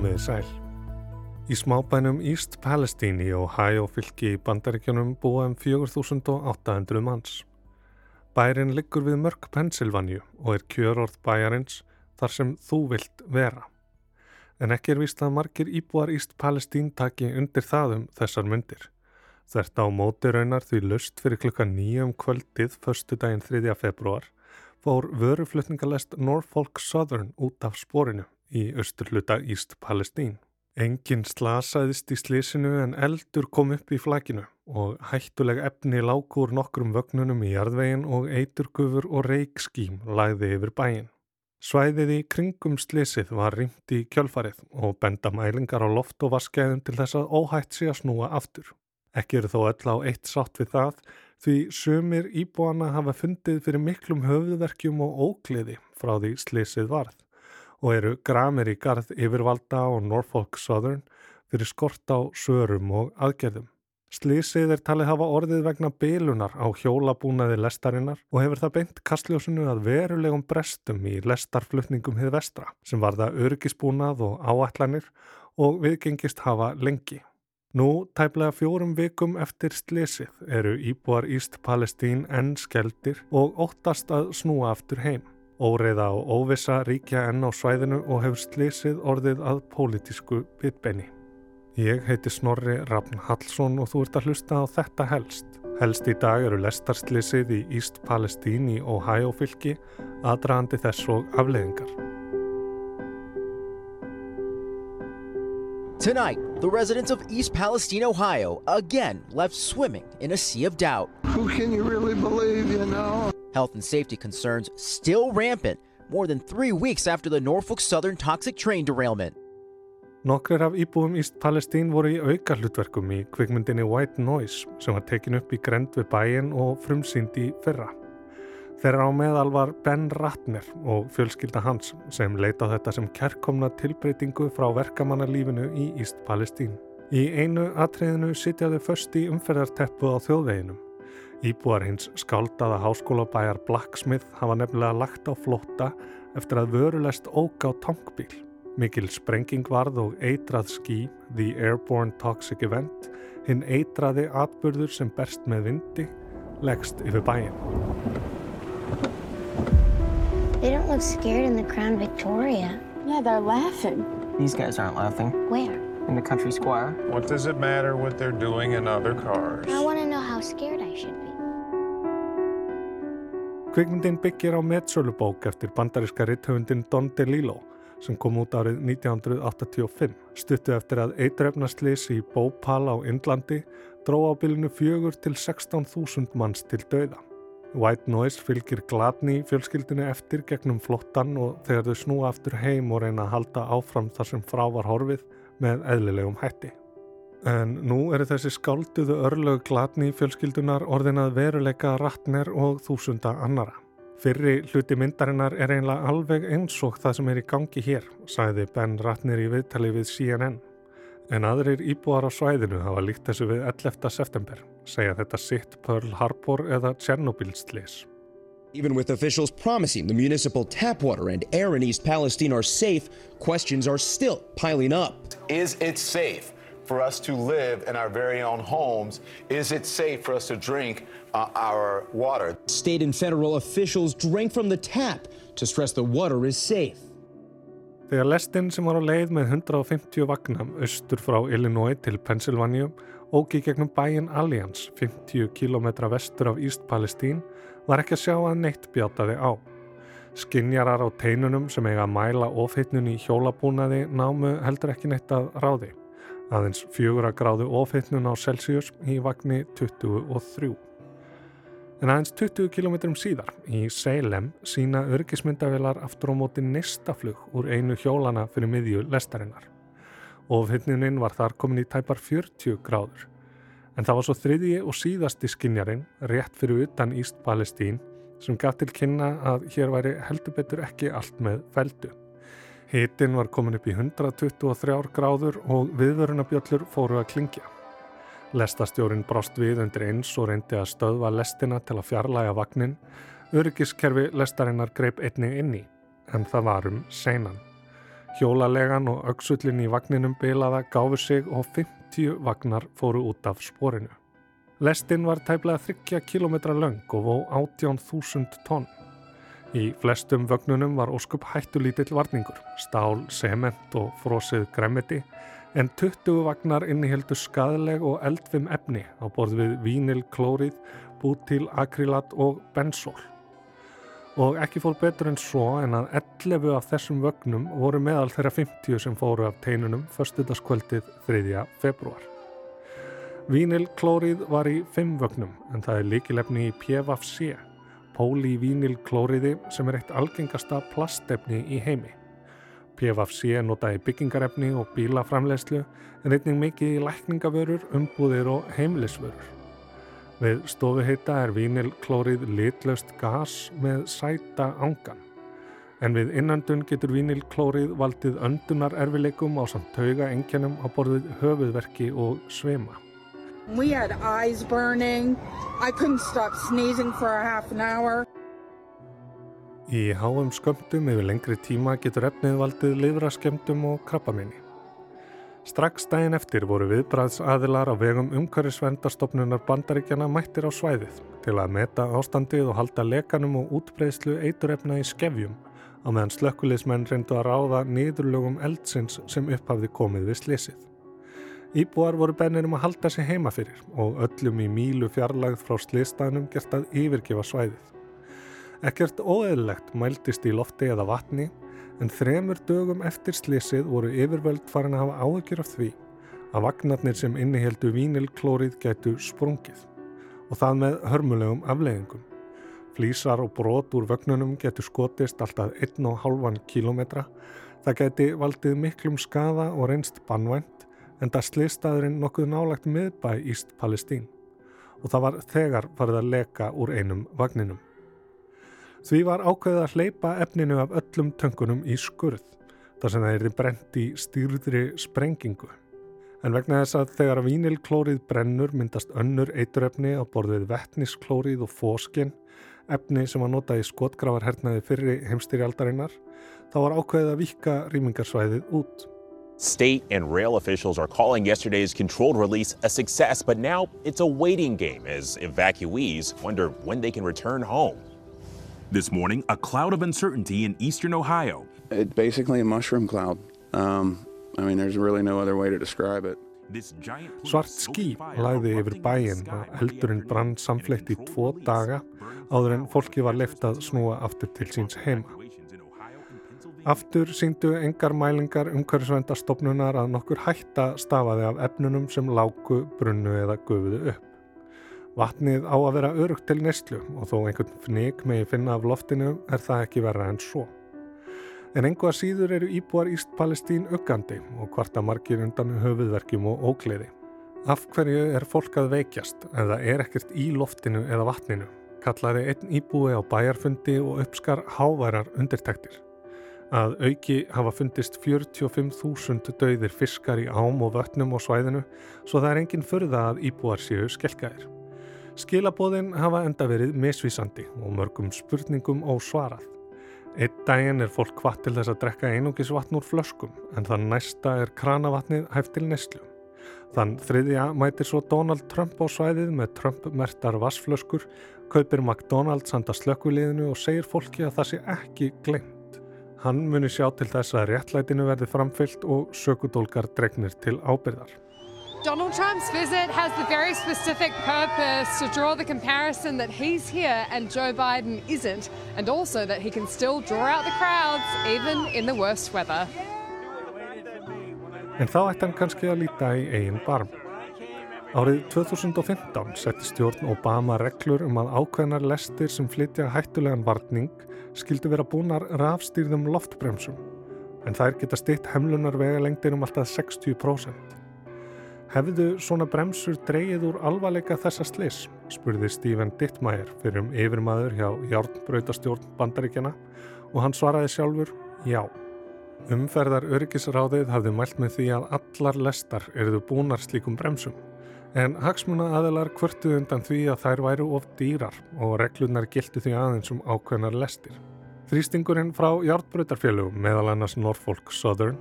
Komiði sæl. Í smábænum East Palestine í Ohio fylki í bandaríkjunum búa um 4800 manns. Bærin liggur við mörg Pensilvanju og er kjörorð bæjarins þar sem þú vilt vera. En ekki er vist að margir íbúar East Palestine taki undir þaðum þessar myndir. Þert á móti raunar því lust fyrir klukka nýjum kvöldið förstu daginn 3. februar fór vöruflutningalest Norfolk Southern út af spórinu í austurluta East Palestine. Engin slasaðist í slísinu en eldur kom upp í flakinu og hættuleg efni lágur nokkrum vögnunum í jarðvegin og eiturgufur og reikskím lagði yfir bæin. Svæðið í kringum slísið var rimt í kjölfarið og benda mælingar á loft og vaskæðum til þess að óhætt sé að snúa aftur. Ekki eru þó öll á eitt sátt við það því sömur íbúana hafa fundið fyrir miklum höfðverkjum og ókliði frá því slísið varð og eru gramir í garð yfirvalda og Norfolk Southern fyrir skort á sörum og aðgerðum. Slísið er talið hafa orðið vegna beilunar á hjólabúnaði lestarinnar og hefur það beint kastljósinu að verulegum brestum í lestarflutningum hið vestra sem var það örgisbúnað og áætlanir og viðgengist hafa lengi. Nú, tæplega fjórum vikum eftir slesið eru íbúar Íst Palestín enn skeldir og óttast að snúa aftur heim. Óreiða og óvisa ríkja enn á svæðinu og hefur slesið orðið að pólitísku bitbenni. Ég heiti Snorri Rafn Hallsson og þú ert að hlusta á þetta helst. Helst í dag eru lestarslesið í Íst Palestín í Ohio fylki, aðdraðandi þess og afleðingar. Tonight, the residents of East Palestine, Ohio, again left swimming in a sea of doubt. Who can you really believe, you know? Health and safety concerns still rampant more than three weeks after the Norfolk Southern toxic train derailment. Nokkrir af íbúum East Palestine voru í auka hlutverkum í kvikmyndinni White Noise sem var tekin upp í grend við bæin og frumsýnd í fyrra. Þeirra á meðal var Ben Ratner og fjölskylda hans sem leita á þetta sem kerkomna tilbreytingu frá verkamannalífinu í Íst Palestín. Í einu atriðinu sitjaðu först í umferðarteppu á þjóðveginum. Íbúar hins skáldaða háskólabæjar Blacksmith hafa nefnilega lagt á flotta eftir að vörulest óg á tankbíl. Mikil sprenging varð og eitrað skí, The Airborne Toxic Event, hinn eitraði atbyrður sem berst með vindi, leggst yfir bæin. They don't look scared in the Crown Victoria. Yeah, they're laughing. These guys aren't laughing. Where? In the country square. What does it matter what they're doing in other cars? I want to know how scared I should be. Kvikmyndin byggir á metsölubók eftir bandaríska ritthöfundin Don DeLillo sem kom út árið 1985. Stuttu eftir að eitrefnaslis í Bópal á Indlandi dró á bylunu fjögur til 16.000 manns til dauða. White Noise fylgir gladni fjölskyldinu eftir gegnum flottan og þegar þau snúa aftur heim og reyna að halda áfram þar sem frá var horfið með eðlilegum hætti. En nú eru þessi skálduðu örlög gladni fjölskyldunar orðinað veruleika ratner og þúsunda annara. Fyrri hluti myndarinnar er einlega alveg eins og það sem er í gangi hér, sæði Ben Ratner í viðtali við CNN. En aðrir íbúar á svæðinu hafa líkt þessu við 11. september, segja þetta sitt Pearl Harbor eða Tjernobyl-slis. Even with officials promising the municipal tap water and air in East Palestine are safe, questions are still piling up. Is it safe for us to live in our very own homes? Is it safe for us to drink uh, our water? State and federal officials drank from the tap to stress the water is safe. Þegar lestinn sem var á leið með 150 vagnam austur frá Illinois til Pennsylvania ógi gegnum bæin Alliance 50 km vestur af East Palestine var ekki að sjá að neitt bjátaði á. Skinjarar á teinunum sem eiga að mæla ofhittnun í hjólabúnaði námu heldur ekki neitt að ráði. Aðeins fjögur að gráðu ofhittnun á Celsius í vagnni 23. En aðeins 20 km síðar í Salem sína örgismyndavelar aftur á móti nistaflug úr einu hjólana fyrir miðju lestarinnar. Ofhinninin var þar komin í tæpar 40 gráður. En það var svo þriðji og síðasti skinjarinn rétt fyrir utan Íst Palestín sem gaf til kynna að hér væri heldur betur ekki allt með feldu. Hitin var komin upp í 123 gráður og viðvörunabjöllur fóru að klingja. Lestastjórin brást við undir eins og reyndi að stöðva lestina til að fjarlæga vagnin. Öryggiskerfi lestarinnar greip einni inni, en það var um seinan. Hjólalegan og auksullin í vagninum bilaða gáfi sig og 50 vagnar fóru út af sporinu. Lestin var tæplega 30 km löng og vó 18.000 tonn. Í flestum vögnunum var óskup hættulítill varningur, stál, sement og frosið gremmiti en 20 vagnar inniheldu skadaleg og eldfim efni á borð við vínilklórið, bútil, akrilat og bensól. Og ekki fór betur en svo en að 11 af þessum vögnum voru meðal þeirra 50 sem fóru af teinunum förstudagskvöldið 3. februar. Vínilklórið var í 5 vögnum en það er líkilefni í PFC, pólívínilklóriði sem er eitt algengasta plastefni í heimi. PFC notaði byggingarefni og bílaframlegslu en einnig mikið í lækningavörur, umbúðir og heimilisvörur. Við stofuheita er vínilklórið litlaust gas með sæta ángan. En við innöndun getur vínilklórið valdið öndunar erfileikum á samt tauga engjannum á borðið höfuðverki og svima. We had eyes burning. I couldn't stop sneezing for a half an hour. Í háum skömmtum yfir lengri tíma getur efnið valdið lifraskemdum og krabbaminni. Strax daginn eftir voru viðbræðsaðilar á vegum umhverfisvendastofnunar bandaríkjana mættir á svæðið til að meta ástandið og halda lekanum og útbreyðslu eiturefna í skefjum á meðan slökkulismenn reyndu að ráða niðurlögum eldsins sem upphafði komið við slísið. Íbúar voru bennir um að halda sig heima fyrir og öllum í mílu fjarlagð frá slístaðnum gert að yfirgefa svæðið. Ekkert óeðlegt mæltist í lofti eða vatni en þremur dögum eftir slísið voru yfirvöld farin að hafa áhyggjur af því að vagnarnir sem inniheldu vínilklórið gætu sprungið og það með hörmulegum afleggingum. Flísar og brot úr vögnunum getur skotist alltaf 1,5 km. Það geti valdið miklum skaða og reynst bannvænt en það slistaðurinn nokkuð nálagt miðbæ Íst Palestín og það var þegar farið að leka úr einum vagninum. Því var ákveðið að hleypa efninu af öllum töngunum í skurð, þar sem það erði brent í stýrðri sprengingu. En vegna þess að þegar vínilklórið brennur myndast önnur eiturefni á borðið vettnisklórið og fóskinn, efni sem var notað í skotgravarhernaði fyrri heimstyrjaldarinnar, þá var ákveðið að vika rýmingarsvæðið út. State and rail officials are calling yesterday's controlled release a success, but now it's a waiting game as evacuees wonder when they can return home. This morning, a cloud of uncertainty in eastern Ohio. It's basically a mushroom cloud. Um, I mean, there's really no other way to describe it. Svart ský lagði yfir bæinn og eldurinn brann samfleytt í tvo daga áður en fólki var leift að snúa aftur til síns heima. Aftur síndu engar mælingar umhverfisvendastofnunar að nokkur hætta stafaði af efnunum sem lágu, brunnu eða gufuðu upp. Vatnið á að vera örugt til neyslu og þó einhvern fnig megi finna af loftinu er það ekki verra en svo. En engu að síður eru íbúar Íst Palestín uggandi og hvarta margir undan höfuðverkjum og ógleði. Af hverju er fólk að veikjast eða er ekkert í loftinu eða vatninu? Kallaði einn íbúi á bæjarfundi og uppskar háværar undirtæktir. Að auki hafa fundist 45.000 dauðir fiskar í ám og vötnum og svæðinu svo það er enginn förða að íbúar séu skelkaðir. Skilabóðin hafa enda verið misvísandi og mörgum spurningum ósvarað. Eitt daginn er fólk hvatt til þess að drekka einungis vatn úr flöskum en þann næsta er kranavatnið hæft til neslu. Þann þriðja mætir svo Donald Trump á svæðið með Trump-mertar vassflöskur, kaupir McDonald's handa slökkuliðinu og segir fólki að það sé ekki glengt. Hann muni sjá til þess að réttlætinu verði framfyllt og sökudólkar dregnir til ábyrðar. Donald Trump's visit has the very specific purpose to draw the comparison that he's here and Joe Biden isn't, and also that he can still draw out the crowds even in the worst weather. En þá ætti hann kannski að líta í eigin barm. Árið 2015 setti stjórn Obama reglur um að ákveðnar lestir sem flytja hættulegan varning skildu vera búnar rafstýrðum loftbremsum, en þær geta stitt hemlunar vegalengdir um alltaf 60%. Hefðu svona bremsur dreyið úr alvarleika þessa slis, spurði Stephen Dittmeier fyrir um yfirmaður hjá Járnbrautastjórn bandaríkjana og hann svaraði sjálfur já. Umferðar öryggisráðið hafði mælt með því að allar lestar eruðu búnar slíkum bremsum en hagsmuna aðelar kvörtuð undan því að þær væru of dýrar og reglunar gildi því aðeins um ákveðnar lestir. Þrýstingurinn frá járnbrautarfélögum meðal annars Norfolk Southern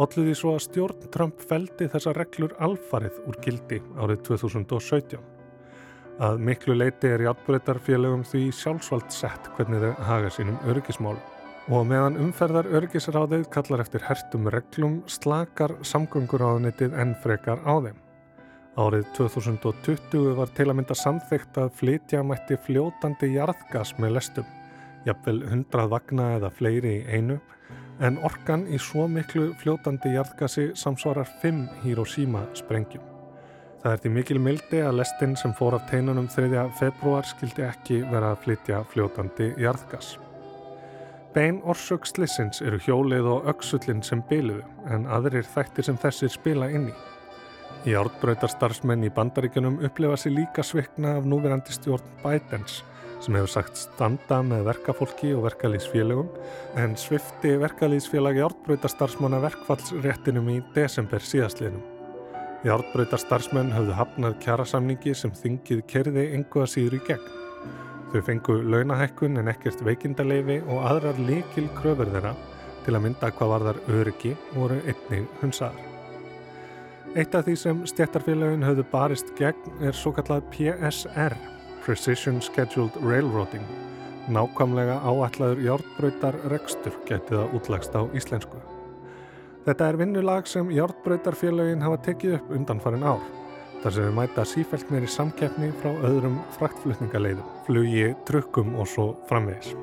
Olliði svo að stjórn Trump feldi þessa reglur alfarið úr gildi árið 2017. Að miklu leiti er játbreytarfélögum því sjálfsvald sett hvernig þau haga sínum öryggismálum. Og meðan umferðar öryggisráðið kallar eftir hertum reglum slakar samgönguráðunitið enn frekar á þeim. Árið 2020 var til að mynda samþygt að flytja mætti fljótandi jarðgas með lestum, jafnvel 100 vagna eða fleiri í einu, en orkan í svo miklu fljótandi jarðgasi samsvarar 5 Hiroshima sprengjum. Það er því mikil mildi að lestin sem fór af teinunum 3. februar skildi ekki vera að flytja fljótandi jarðgas. Bein orsök slissins eru hjólið og öksullin sem byluðu en aðrir þættir sem þessir spila inn í. Í ártbröytarstarfsmenn í bandaríkjunum upplifa sér líka svikna af núverandi stjórn Bidens sem hefur sagt standa með verkafólki og verkalýsfélögum en svifti verkalýsfélagi ártbröytarstarfsmanna verkfallsréttinum í desember síðastliðnum. Í ártbröytarstarfsmenn höfðu hafnað kjærasamningi sem þingið kerði engu að síður í gegn. Þau fengu launahækkun en ekkert veikindaleifi og aðrar likil kröfur þeirra til að mynda hvað var þar öryggi voru einnig hunsaðar. Eitt af því sem stjættarfélagin höfðu barist gegn er svo kallað PSR Precision Scheduled Railroading nákvæmlega áætlaður járnbröytar rekstur getið að útlagst á íslensku. Þetta er vinnulag sem járnbröytarfélagin hafa tekið upp undan farin ár þar sem við mæta sífælt meiri samkeppni frá öðrum fraktflutningaleiðum, flugi, trukkum og svo framvegis.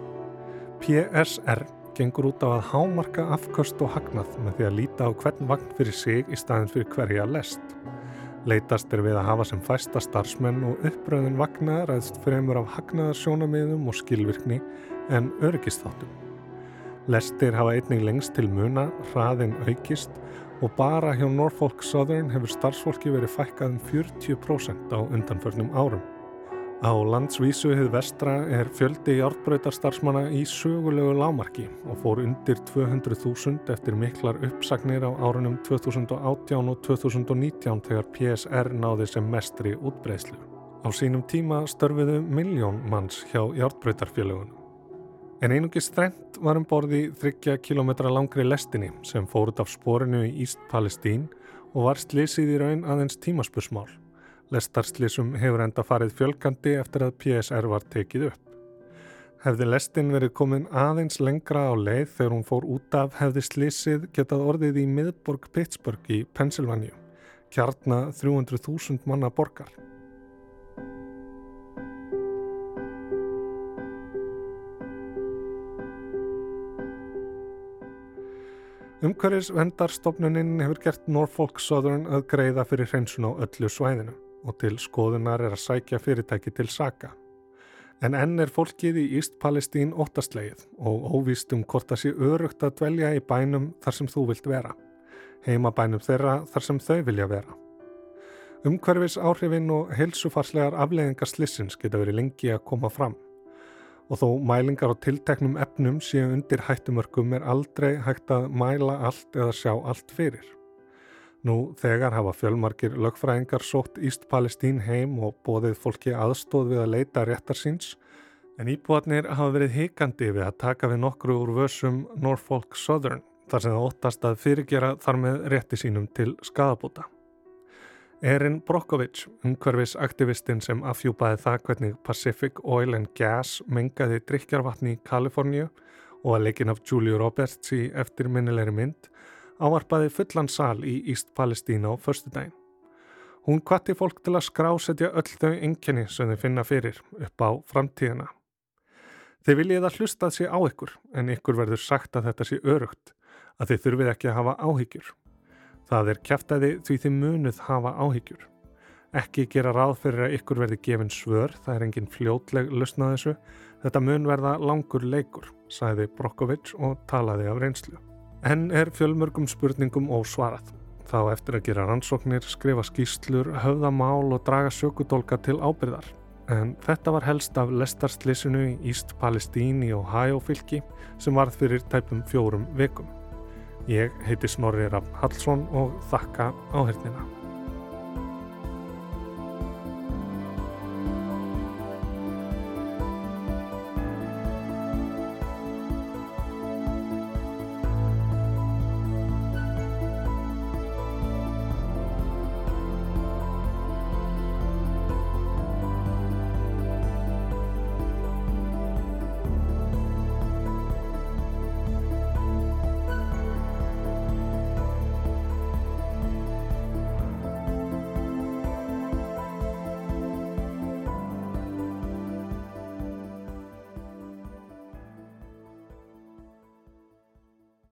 PSR gengur út á að hámarka afköst og hagnað með því að líta á hvern vagn fyrir sig í staðin fyrir hverja lest. Leitast er við að hafa sem fæsta starfsmenn og uppröðin vagna ræðst fremur af hagnaðarsjónamiðum og skilvirkni en öryggistáttum. Lestir hafa einnig lengst til muna, hraðin aukist og bara hjá Norfolk Southern hefur starfsfólki verið fækkað um 40% á undanförnum árum. Á landsvísu hefur vestra er fjöldi járnbröytarstarfsmanna í sögulegu lámarki og fór undir 200.000 eftir miklar uppsagnir á árunum 2018 og 2019 þegar PSR náði sem mestri útbreyslu. Á sínum tíma störfiðu miljón manns hjá járnbröytarfélagunum. En einungi strengt var um borði 30 km langri lestinni sem fór út af sporinu í Íst Palestín og var slísið í raun aðeins tímaspursmál. Lestarslísum hefur enda farið fjölkandi eftir að PSR var tekið upp. Hefði lestin verið komin aðeins lengra á leið þegar hún fór út af hefði slísið getað orðið í miðborg Pittsburgh í Pennsylvania, kjarna 300.000 manna borgar. Umhverfis vendarstofnuninn hefur gert Norfolk Southern að greiða fyrir hreinsun á öllu svæðinu og til skoðunar er að sækja fyrirtæki til saka. En enn er fólkið í Íst Palestín óttastlegið og óvíst um hvort það sé örugt að dvelja í bænum þar sem þú vilt vera. Heima bænum þeirra þar sem þau vilja vera. Umhverfis áhrifin og heilsufarslegar afleðingar slissins geta verið lengi að koma fram. Og þó mælingar á tilteknum efnum séu undir hættumörkum er aldrei hægt að mæla allt eða sjá allt fyrir. Nú þegar hafa fjölmarkir lögfræðingar sótt Íst Palestín heim og bóðið fólki aðstóð við að leita réttar síns en íbúatnir hafa verið hikandi við að taka við nokkru úr vössum Norfolk Southern þar sem það óttast að fyrirgera þar með rétti sínum til skadabúta. Erin Brockovich, umhverfis aktivistinn sem afhjúpaði það hvernig Pacific Oil and Gas mengaði drikjarvatni í Kaliforníu og að leikin af Julia Roberts í eftirminnilegri mynd ávarpaði fullan sal í Íst Palestína á förstu daginn. Hún kvatti fólk til að skrásetja öll þau enginni sem þau finna fyrir upp á framtíðina. Þeir viljið að hlustað sé á ykkur en ykkur verður sagt að þetta sé örugt, að þið þurfið ekki að hafa áhyggjur. Það er kæftæði því þið munuð hafa áhyggjur. Ekki gera ráð fyrir að ykkur verði gefin svör, það er engin fljótleg lusnað þessu. Þetta mun verða langur leikur, sæði Brokkovic og talaði af reynslu. Enn er fjölmörgum spurningum ósvarað. Þá eftir að gera rannsóknir, skrifa skýslur, höfða mál og draga sökudólka til ábyrðar. En þetta var helst af lestarslísinu í Íst Palestíni og Hæjófylki sem varð fyrir tæpum fjórum vikum. Ég heiti Snorri Raff Hallsson og þakka áhengina.